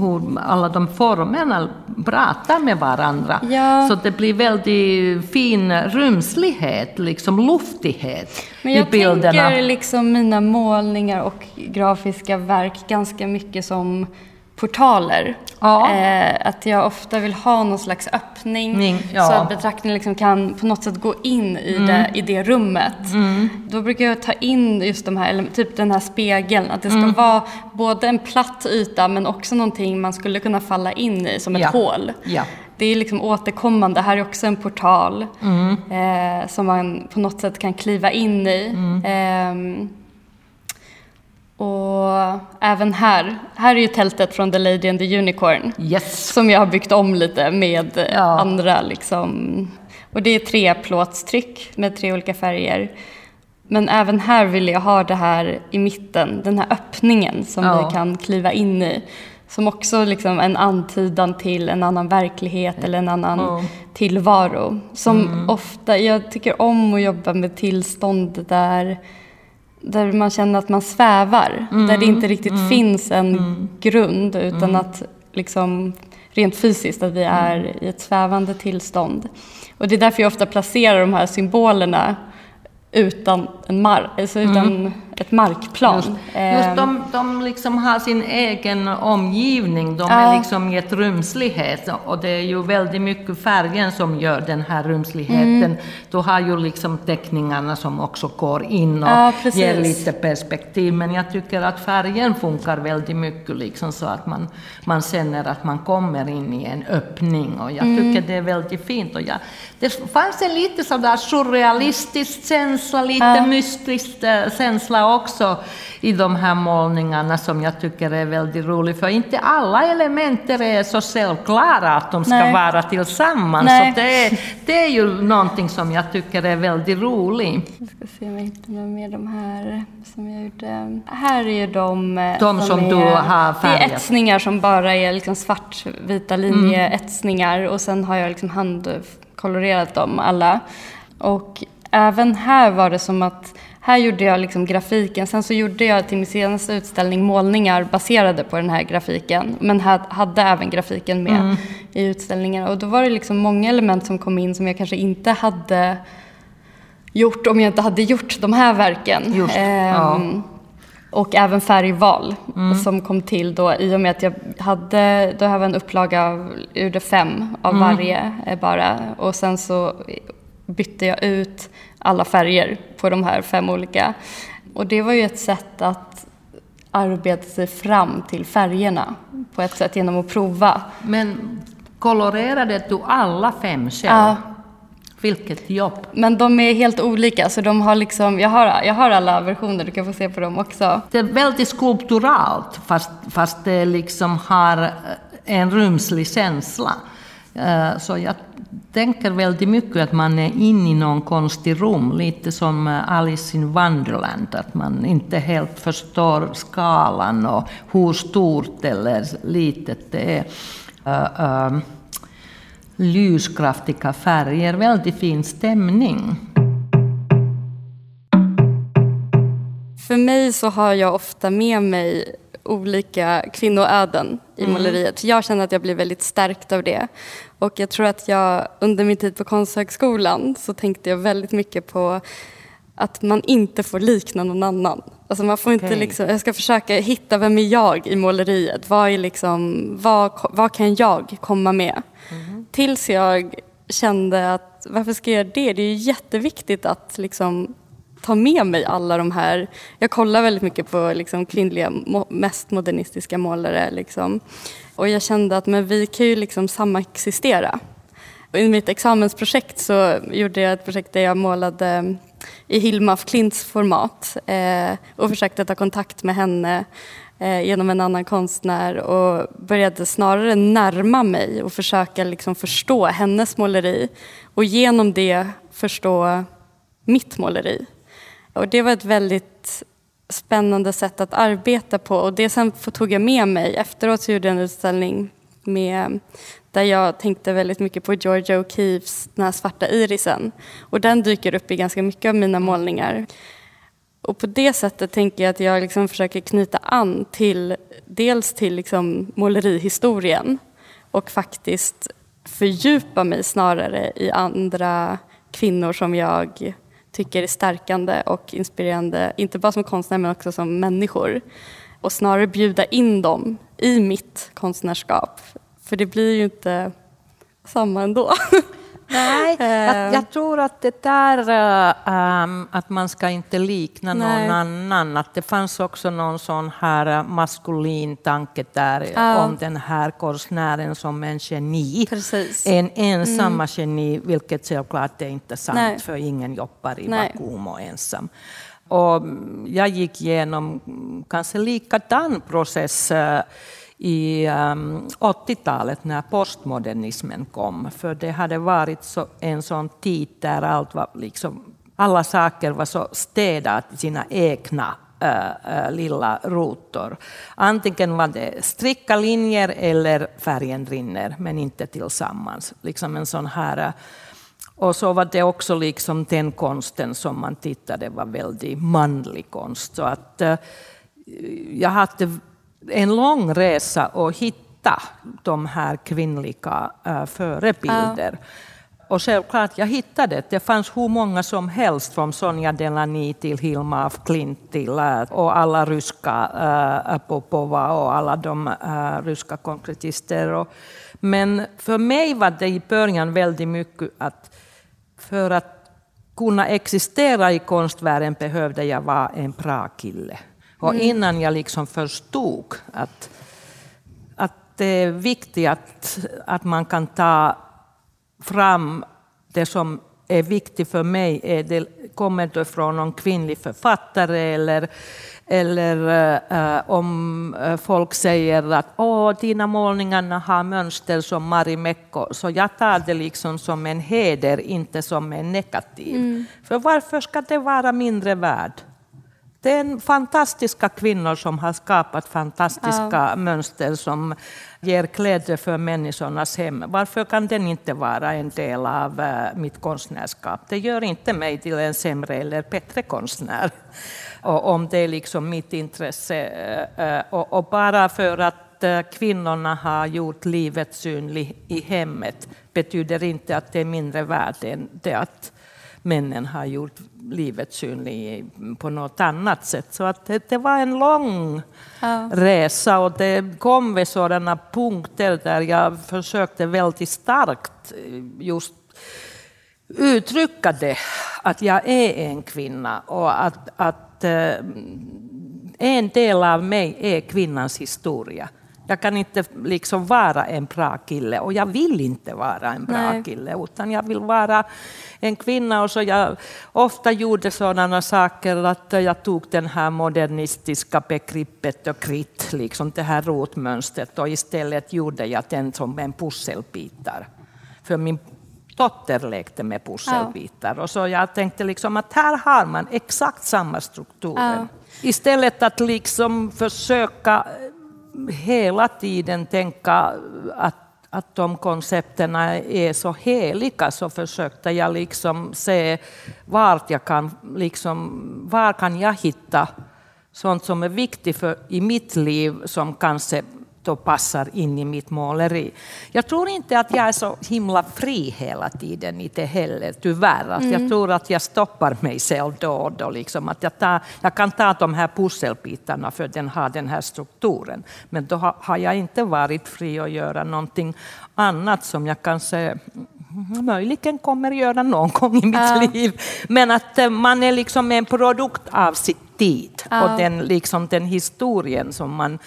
S4: hur alla de formerna pratar med varandra.
S1: Ja.
S4: Så det blir väldigt fin rumslighet, liksom luftighet
S1: Men
S4: i
S1: jag
S4: bilderna.
S1: tänker liksom mina målningar och grafiska verk ganska mycket som portaler.
S4: Ja.
S1: Eh, att jag ofta vill ha någon slags öppning
S4: Ning, ja. Mm.
S1: så att betraktaren liksom kan på något sätt gå in i, det, i det rummet. Då brukar jag ta in just de här, ele- typ den här spegeln, att det ska
S4: Mm.
S1: vara både en platt yta men också någonting man skulle kunna falla in i som ett
S4: Ja.
S1: hål. Det är liksom återkommande. Här är också en portal
S4: Mm.
S1: eh, som man på något sätt kan kliva in i.
S4: Mm.
S1: Ehm, och även här, här är ju tältet från The Lady and the Unicorn.
S4: Yes.
S1: Som jag har byggt om lite med eh,
S4: Ja.
S1: andra liksom. Och det är tre plåtstryck med tre olika färger. Men även här vill jag ha det här i mitten, den här öppningen som
S4: Ja.
S1: vi kan kliva in i. Som också liksom en antydan till en annan verklighet eller en annan
S4: Ja.
S1: tillvaro. Som ofta, jag tycker om att jobba med tillstånd där, där man känner att man svävar. Där det inte riktigt finns en grund utan att liksom rent fysiskt att vi är i ett svävande tillstånd. Och det är därför jag ofta placerar de här symbolerna utan, en mar- alltså utan ett markplan.
S4: Just, just
S1: Ehm,
S4: de, de liksom har sin egen omgivning, de
S1: Ja.
S4: är liksom i ett rumslighet och det är ju väldigt mycket färgen som gör den här rumsligheten.
S1: Mm.
S4: Du har ju liksom teckningarna som också går in och
S1: Ja,
S4: ger lite perspektiv men jag tycker att färgen funkar väldigt mycket liksom så att man, man känner att man kommer in i en öppning och jag
S1: Mm.
S4: tycker det är väldigt fint. Och jag, det fanns en lite sådär surrealistisk känsla, lite mystisk eh, känsla också i de här målningarna som jag tycker är väldigt rolig. För inte alla element är så självklara att de ska
S1: Nej.
S4: vara tillsammans.
S1: Nej.
S4: Så det, är, det är ju någonting som jag tycker är väldigt roligt.
S1: Jag ska se om jag hittar några mer de här som jag gjorde. Här är ju de, eh,
S4: De som
S1: är,
S4: du har
S1: Det är
S4: färgat.
S1: etsningar som bara är liksom svartvita linjeetsningar och sen har jag liksom handkolorerat dem alla. Och även här var det som att här gjorde jag liksom grafiken, sen så gjorde jag till min senaste utställning målningar baserade på den här grafiken. Men hade även grafiken med i utställningen. Och då var det liksom många element som kom in som jag kanske inte hade gjort om jag inte hade gjort de här verken.
S4: Just,
S1: Ehm,
S4: ja.
S1: Och även färgval som kom till då i och med att jag hade, då här var en upplaga av, jag gjorde fem av varje eh, bara. Och sen så bytte jag ut alla färger på de här fem olika. Och det var ju ett sätt att arbeta sig fram till färgerna på ett sätt genom att prova.
S4: Men kolorerade du alla fem själv?
S1: Ja.
S4: Vilket jobb!
S1: Men de är helt olika, så de har liksom, jag har, jag har alla versioner, du kan få se på dem också.
S4: Det är väldigt skulpturalt fast, fast det liksom har en rumslig känsla. Eh, så jag tänker väldigt mycket att man är inne i någon konstig rum, lite som eh, Alice in Wonderland, att man inte helt förstår skalan och hur stort eller litet det är. Eh, ehm, ljuskraftiga färger, väldigt fin stämning.
S1: För mig så har jag ofta med mig olika kvinnoöden i måleriet. Jag känner att jag blir väldigt stärkt av det. Och jag tror att jag under min tid på Konsthögskolan så tänkte jag väldigt mycket på att man inte får likna någon annan. Alltså man får inte
S4: Okej.
S1: liksom, jag ska försöka hitta vem är jag i måleriet. Vad, är liksom, vad, vad kan jag komma med? Tills jag kände att varför ska jag göra det? Det är ju jätteviktigt att liksom ta med mig alla de här. Jag kollar väldigt mycket på liksom kvinnliga, mest modernistiska målare. Liksom. Och jag kände att men vi kan ju liksom samexistera. Och I mitt examensprojekt så gjorde jag ett projekt där jag målade i Hilma af Klints format eh, och försökte ta kontakt med henne eh, genom en annan konstnär och började snarare närma mig och försöka liksom förstå hennes måleri och genom det förstå mitt måleri. Och det var ett väldigt spännande sätt att arbeta på och det sen tog jag med mig. Efteråt så gjorde jag en utställning med, där jag tänkte väldigt mycket på Georgia O'Keeffes den här svarta irisen. Och den dyker upp i ganska mycket av mina målningar. Och på det sättet tänker jag att jag liksom försöker knyta an till dels till liksom målerihistorien och faktiskt fördjupa mig snarare i andra kvinnor som jag tycker är stärkande och inspirerande, inte bara som konstnär men också som människor. Och snarare bjuda in dem i mitt konstnärskap. För det blir ju inte samma ändå. [LAUGHS]
S4: Nej,
S1: Eh.
S4: jag, jag tror att det där äh, ähm, att man ska inte likna
S1: Nej.
S4: någon annan, att det fanns också någon sån här äh, maskulin tanke där
S1: Ja.
S4: om den här konstnären som en geni.
S1: Precis. Mm.
S4: En ensamma geni, vilket självklart är inte sant,
S1: Nej.
S4: för ingen jobbar i
S1: Nej.
S4: vakuum och ensam. Och mm, jag gick igenom mm, kanske likadan process i ehm, 80-talet när postmodernismen kom. För det hade varit så, en sån tid där allt var liksom, alla saker var så städat i sina egna äh, lilla rutor. Antingen var det stricka linjer eller färgen rinner, men inte tillsammans. Liksom en sån här eh, och så var det också liksom den konsten som man tittade var väldigt manlig konst. Så att, jag hade en lång resa att hitta de här kvinnliga eh, förebilder. Och självklart, jag hittade det. Det fanns hur många som helst, från Sonja Delany till Hilma af Klint till, och alla ryska äh, Popova och alla de äh, ryska konkretister. Och, men för mig var det i början väldigt mycket att för att kunna existera i konstvärlden behövde jag vara en bra kille. Och innan jag liksom förstod att, att det är viktigt att, att man kan ta fram det som är viktigt för mig. Är det, kommer det från någon kvinnlig författare eller, eller äh, om äh, folk säger att Åh, dina målningar har mönster som Marimekko. Så jag tar det liksom som en heder, inte som en negativ. För varför ska det vara mindre värd? Det är fantastiska kvinnor som har skapat fantastiska mönster som ger kläder för människornas hem. Varför kan den inte vara en del av eh, mitt konstnärskap? Det gör inte mig till en sämre eller bättre konstnär. [LAUGHS] Och om det är liksom mitt intresse. eh, eh, Och, bara för att kvinnorna har gjort livet synligt i hemmet betyder inte att det är mindre värt än det att männen har gjort livet synligt på något annat sätt. Så att det, det var en lång resa och det kom vid sådana punkter där jag försökte väldigt starkt eh, just uttrycka det, att jag är en kvinna och att, att eh, en del av mig är kvinnans historia. Jag kan inte liksom vara en bra kille och jag vill inte vara en bra
S1: Nej.
S4: kille utan jag vill vara en kvinna. Och så jag ofta gjorde sådana saker att jag tog den här modernistiska begreppet och krit, liksom det här rotmönstret och istället gjorde jag den som en pusselbitar. För min dotter lekte med pusselbitar. Och så jag tänkte liksom att här har man exakt samma strukturer. Istället att liksom försöka hela tiden tänka att, att de koncepterna är så heliga så försökte jag liksom se vart jag kan, liksom, var kan jag hitta sånt som är viktigt för, i mitt liv som kanske då passar in i mitt måleri. Jag tror inte att jag är så himla fri hela tiden i det heller, tyvärr. Att Jag tror att jag stoppar mig själv då och då. Liksom. Att jag, tar, jag kan ta de här pusselbitarna för den har den här strukturen. Men då har, har jag inte varit fri att göra någonting annat som jag kanske möjligen kommer göra någon gång i mitt
S1: Ja.
S4: liv. Men att eh, man är liksom en produkt av sitt tid
S1: Ja.
S4: och den, liksom den historien som man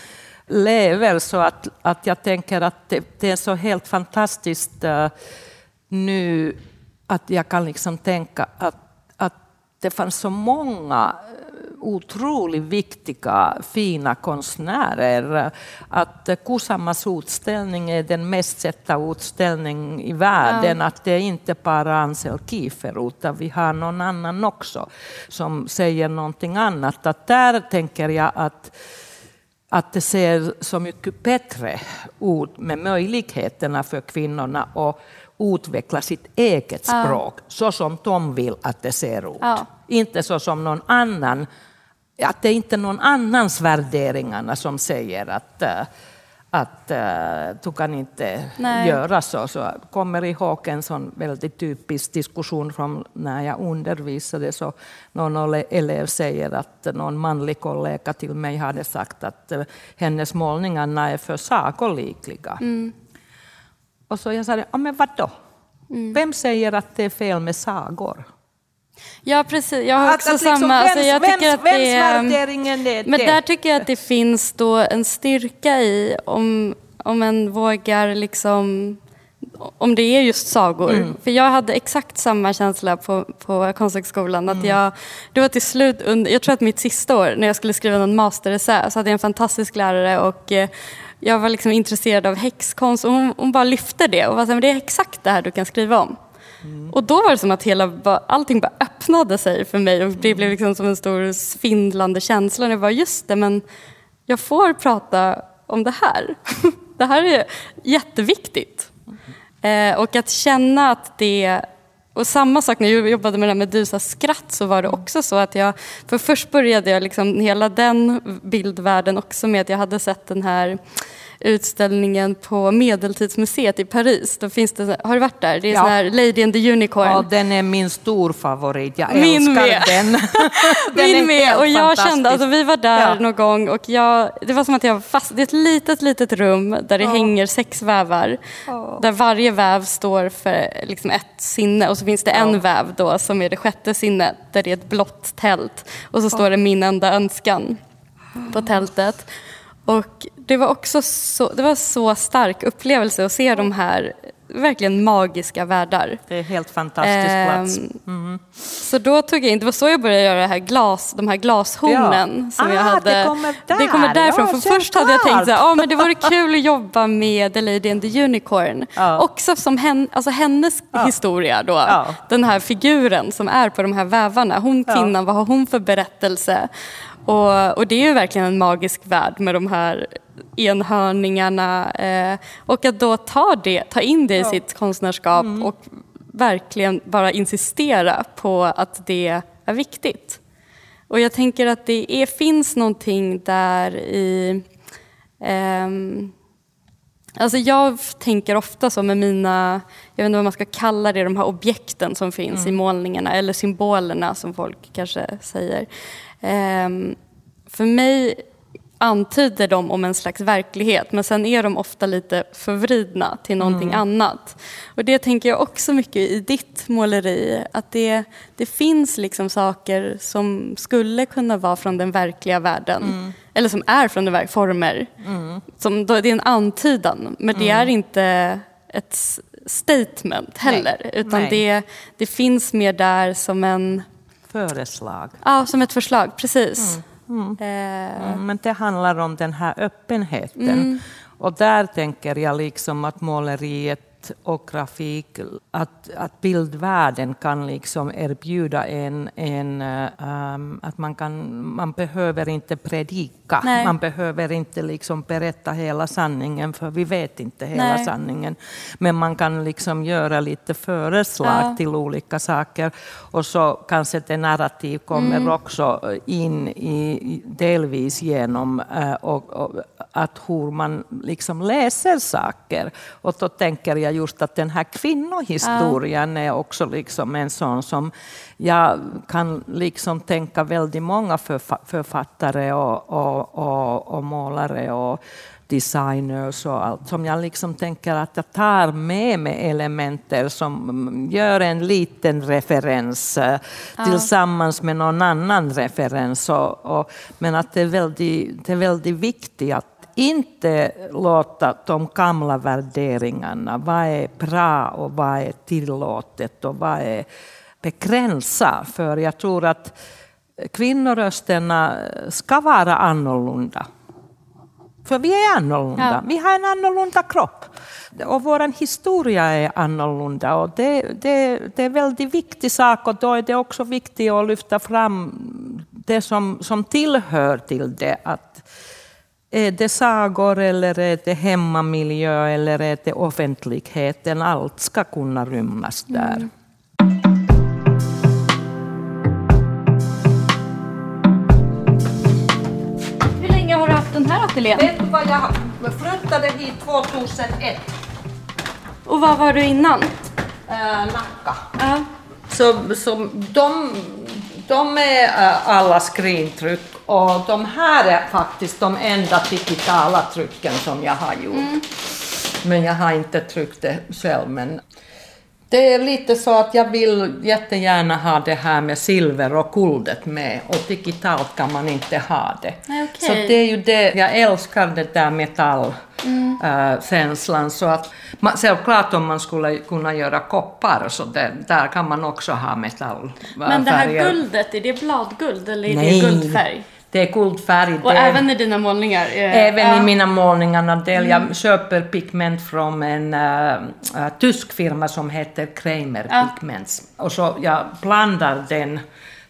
S4: lever. Så att, att jag tänker att det, det är så helt fantastiskt eh, nu att jag kan liksom tänka att, att det fanns så många eh, otroligt viktiga, fina konstnärer. Att eh, Kusamas utställning är den mest sedda utställning i världen. Att det är inte bara Ansel Kiefer, utan vi har någon annan också som säger någonting annat. Att där tänker jag att att det ser så mycket bättre ut med möjligheterna för kvinnorna att utveckla sitt eget språk så som de vill att det ser ut.
S1: Ja.
S4: Inte så som någon annan, att det är inte någon annans värderingarna som säger att, eh, att eh, du kan inte
S1: Nej.
S4: göra så. så. Kommer ihåg en sån väldigt typisk diskussion från när jag undervisade. Så någon ele- elev säger att någon manlig kollega till mig hade sagt att eh, hennes målningarna är för sagolikliga. Och så jag sa, ja, men vadå? Vem säger att det är fel med sagor?
S1: Ja, precis. Jag har också
S4: att liksom
S1: samma... alltså,
S4: vems-
S1: jag tycker
S4: vems-
S1: att det är- Men där tycker jag att det finns då en styrka i om, om en vågar liksom om det är just sagor.
S4: Mm.
S1: För jag hade exakt samma känsla på, på Konsthögskolan.
S4: Mm.
S1: Att jag, det var till slut, under, jag tror att mitt sista år när jag skulle skriva en masteressä så hade jag en fantastisk lärare och eh, jag var liksom intresserad av häxkonst och hon, hon bara lyfte det och var så här, men det är exakt det här du kan skriva om.
S4: Mm.
S1: Och då var det som att hela, allting bara öppnade sig för mig och det blev liksom som en stor svindlande känsla. Och jag bara, just det, men jag får prata om det här. [LAUGHS] Det här är jätteviktigt. Eh, och att känna att det... Och samma sak när jag jobbade med det här Medusa skratt så var det också så att jag... För först började jag liksom hela den bildvärlden också med att jag hade sett den här utställningen på Medeltidsmuseet i Paris. Då finns det, har du varit där? Det är
S4: Ja.
S1: sån här Lady and the Unicorn.
S4: Ja, den är min stor favorit. Jag
S1: Min
S4: älskar
S1: med.
S4: den. [LAUGHS] den
S1: Min med. Och jag kände, alltså vi var där
S4: Ja.
S1: någon gång och jag, det var som att jag var fast. Det är ett litet, litet rum där det hänger sex vävar. Där varje väv står för liksom ett sinne och så finns det en väv då som är det sjätte sinnet där det är ett blått tält. Och så står det min enda önskan på tältet. Och det var också så, det var så stark upplevelse att se de här verkligen magiska världar.
S4: Det är helt fantastisk plats.
S1: Ehm, Så då tog jag in, det var så jag började göra det här glas, de här glashornen.
S4: Ja.
S1: Som jag
S4: Ah,
S1: hade.
S4: det kommer där.
S1: Det kommer därifrån.
S4: Ja,
S1: för först hade jag tänkt så här, ah, men det vore kul att jobba med The Lady and the Unicorn.
S4: Ja.
S1: Också som hen, alltså hennes historia då.
S4: Ja.
S1: Den här figuren som är på de här vävarna. Hon kvinnan, vad har hon för berättelse? Och, och det är ju verkligen en magisk värld med de här enhörningarna. Eh, och att då ta, det, ta in det i sitt konstnärskap
S4: Mm.
S1: och verkligen bara insistera på att det är viktigt. Och jag tänker att det är, finns någonting där i... ehm, Alltså jag tänker ofta så med mina, jag vet inte vad man ska kalla det, de här objekten som finns i målningarna eller symbolerna som folk kanske säger. Ehm, för mig antyder de om en slags verklighet men sen är de ofta lite förvridna till någonting annat. Och det tänker jag också mycket i ditt måleri, att det, det finns liksom saker som skulle kunna vara från den verkliga världen. Eller som är från den verkliga former. Som, då, det är en antydan men det är inte ett statement heller.
S4: Nej.
S1: Utan
S4: Nej.
S1: det, det finns mer där som en
S4: Föreslag.
S1: Ja, som ett förslag, precis. Eh,
S4: Mm, men det handlar om den här öppenheten. Och där tänker jag liksom att måleriet och grafik, att, att bildvärlden kan liksom erbjuda en, en um, att man, kan, man behöver inte predika,
S1: Nej.
S4: man behöver inte liksom berätta hela sanningen, för vi vet inte hela
S1: Nej.
S4: sanningen. Men man kan liksom göra lite föreslag
S1: Ja.
S4: till olika saker. Och så kanske det narrativ kommer
S1: Mm.
S4: också in i, delvis genom eh, och, och, att hur man liksom läser saker. Och då tänker jag just att den här kvinnohistorien är också liksom en sån som jag kan liksom tänka väldigt många författare och, och, och, och målare och designers och allt som jag liksom tänker att jag tar med mig elementer som gör en liten referens ja. tillsammans med någon annan referens. Och, och, men att det är, väldigt, det är väldigt viktigt att inte låta de gamla värderingarna, vad är bra och vad är tillåtet och vad är begränsa. För jag tror att kvinnorösterna ska vara annorlunda. För vi är annorlunda. Ja. Vi har en annorlunda kropp. Och vår historia är annorlunda. Och det, det, det är en väldigt viktig sak och då är det också viktigt att lyfta fram det som, som tillhör till det. Att är det sagor eller är det hemmamiljö eller är det offentligheten? Allt ska kunna rymmas där. Mm.
S1: den här ateljén?
S4: Vet du vad jag flyttade hit 2001.
S1: Och var var du innan?
S4: Äh, Nacka. Ja. Så, så de, de är äh, alla skrintryck och de här är faktiskt de enda digitala trycken som jag har gjort. Mm. Men jag har inte tryckt det själv. Men det är lite så att jag vill jättegärna ha det här med silver och guldet med och digitalt kan man inte ha det.
S1: Okay.
S4: Så det är ju det, jag älskar det där metallkänslan. Mm. Så att, man, självklart om man skulle kunna göra koppar så det, där kan man också ha metall.
S1: Men det här guldet, är det bladguld eller är Nej. det guldfärg?
S4: Det är guldfärg.
S1: Och även i dina målningar?
S4: Även ja. i mina målningar. Jag mm. köper pigment från en uh, tysk firma som heter Kramer ja. Pigments. Och så jag blandar den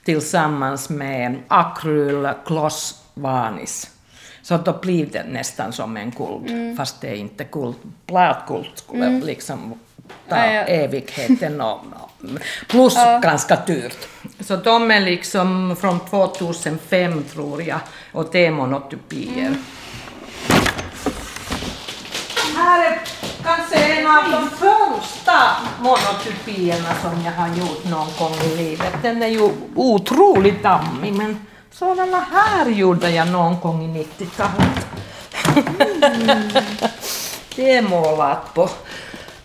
S4: tillsammans med akryl gloss varnish. Så då blir det nästan som en guld, mm. fast det är inte guld. Bladguld skulle mm. liksom ta ja, ja. evigheten och, plus ja. ganska dyrt. Så de är liksom från 2005 tror jag och det är monotypier. Mm. Här är kanske en av de första monotypierna som jag har gjort någon gång i livet. Den är ju otroligt dammig men sådana här gjorde jag någon gång i 90-talet. Mm. [LAUGHS] det är målat på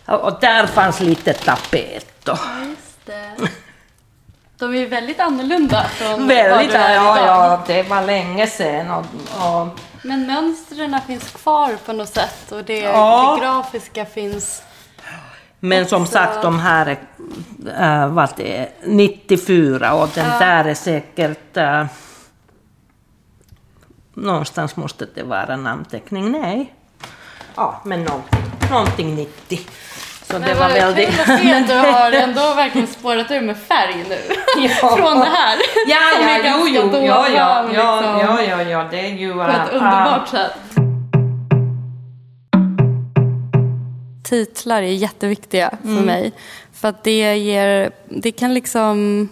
S4: och där fanns lite tapet. Då.
S1: Just det. De är ju väldigt annorlunda från
S4: väldigt, vad du är ja, idag. Ja, det var länge sedan. Och, och...
S1: Men mönstren finns kvar på något sätt och det, ja. det grafiska finns
S4: men som sagt, de här är äh, vad det är, 94 och den ja. där är säkert... Äh, någonstans måste det vara namnteckning. Nej. Ja, men någonting, någonting 90.
S1: Så det var väldigt... Kul att se att du har [LAUGHS] ändå verkligen spårat ur med färg nu. Ja. Från det här.
S4: Ja, ja, jo, jo, ja, ja, liksom, ja, ja, ja, det är ju... På
S1: ett uh, underbart sätt. Titlar är jätteviktiga för mm. mig. För att det ger, det kan liksom...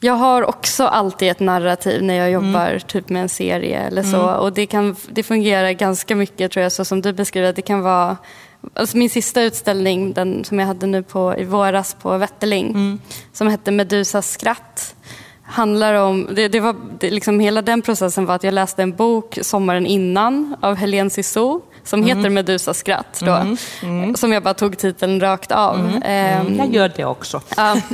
S1: Jag har också alltid ett narrativ när jag mm. jobbar mm. typ med en serie eller så. Mm. Och det, kan, det fungerar ganska mycket tror jag, så som du beskriver. Det kan vara Alltså min sista utställning, den som jag hade nu på, i våras på Vätterling, mm. som hette Medusas skratt, handlar om, det, det var, det, liksom, hela den processen var att jag läste en bok sommaren innan av Helene Cissou som mm. heter Medusas skratt. Då, mm. Mm. Som jag bara tog titeln rakt av.
S4: Eh, jag gör det också. [LAUGHS]
S1: Ja. [LAUGHS]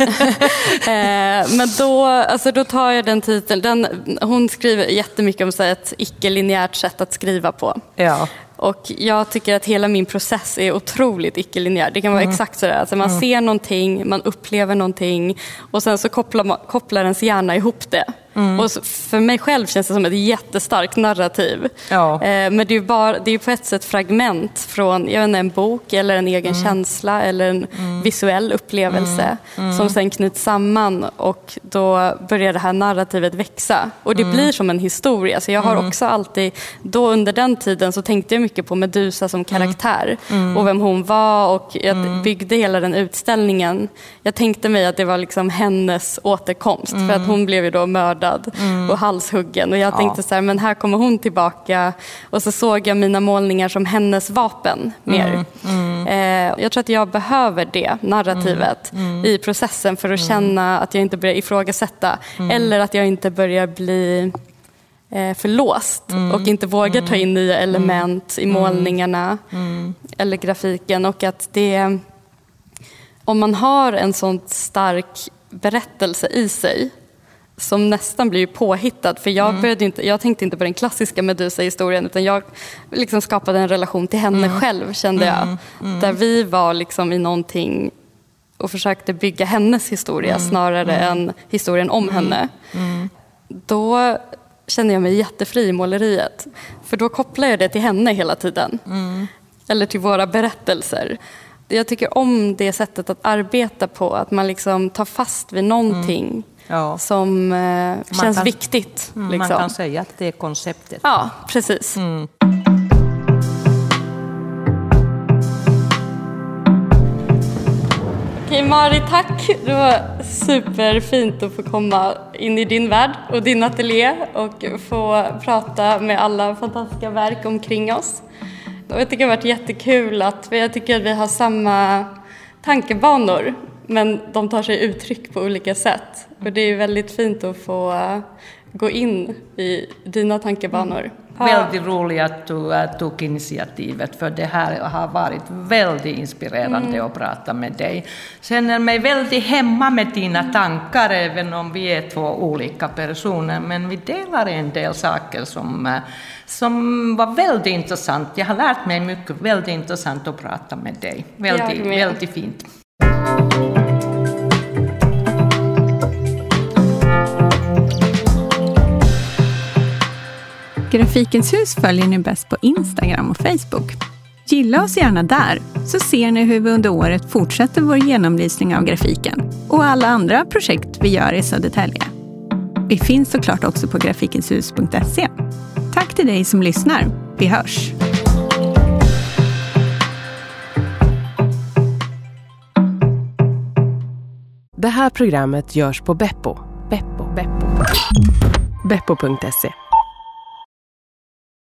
S1: eh, men då, alltså då tar jag den titeln. Den, hon skriver jättemycket om så ett icke-linjärt sätt att skriva på.
S4: Ja.
S1: Och jag tycker att hela min process är otroligt icke-linjär. Det kan vara mm. exakt sådär. Alltså man mm. ser någonting, man upplever någonting och sen så kopplar, man, kopplar ens hjärna ihop det. Mm. Och för mig själv känns det som ett jättestarkt narrativ.
S4: Ja.
S1: Eh, men det är ju bara, det är på ett sätt fragment från jag inte, en bok eller en egen mm. känsla eller en mm. visuell upplevelse mm. Mm. som sen knyts samman och då börjar det här narrativet växa. Och det blir som en historia. Så jag har också alltid, då under den tiden så tänkte jag mycket på Medusa som karaktär och vem hon var och jag byggde hela den utställningen. Jag tänkte mig att det var liksom hennes återkomst för att hon blev ju då mördad mördad och halshuggen. Och jag tänkte så här, men här kommer hon tillbaka. Och så såg jag mina målningar som hennes vapen mer. Eh, jag tror att jag behöver det narrativet i processen för att känna att jag inte börjar ifrågasätta. Eller att jag inte börjar bli eh, för låst och inte vågar ta in nya element i målningarna eller grafiken. Och att det, om man har en sån stark berättelse i sig som nästan blir påhittad. För jag, började inte, jag tänkte inte på den klassiska Medusa-historien utan jag liksom skapade en relation till henne själv kände jag. Där vi var liksom i någonting och försökte bygga hennes historia snarare än historien om henne. Då kände jag mig jättefri i måleriet. För då kopplar jag det till henne hela tiden. Eller till våra berättelser. Jag tycker om det sättet att arbeta på. Att man liksom tar fast vid någonting
S4: Ja.
S1: som eh, känns
S4: kan-
S1: viktigt.
S4: Mm,
S1: Liksom.
S4: Man kan säga att det är konceptet.
S1: Ja, precis. Okej Mari, tack. Det var superfint att få komma in i din värld och din ateljé och få prata med alla fantastiska verk omkring oss. Och jag tycker det har varit jättekul att jag tycker att vi har samma tankebanor men de tar sig uttryck på olika sätt. Och det är väldigt fint att få eh, gå in i dina tankebanor.
S4: Väldigt roligt att du äh, tog initiativet för det här har varit väldigt inspirerande att prata med dig. Känner mig väldigt hemma med dina tankar även om vi är två olika personer men vi delar en del saker som, äh, som var väldigt intressant. Jag har lärt mig mycket, väldigt intressant att prata med dig. Väldigt, väldigt fint.
S2: Grafikens hus följer ni bäst på Instagram och Facebook. Gilla oss gärna där, så ser ni hur vi under året fortsätter vår genomlysning av grafiken och alla andra projekt vi gör i Södertälje. Vi finns såklart också på grafikenshus.se. Tack till dig som lyssnar. Vi hörs!
S5: Det här programmet görs på Beppo. Beppo. Beppo. Beppo.se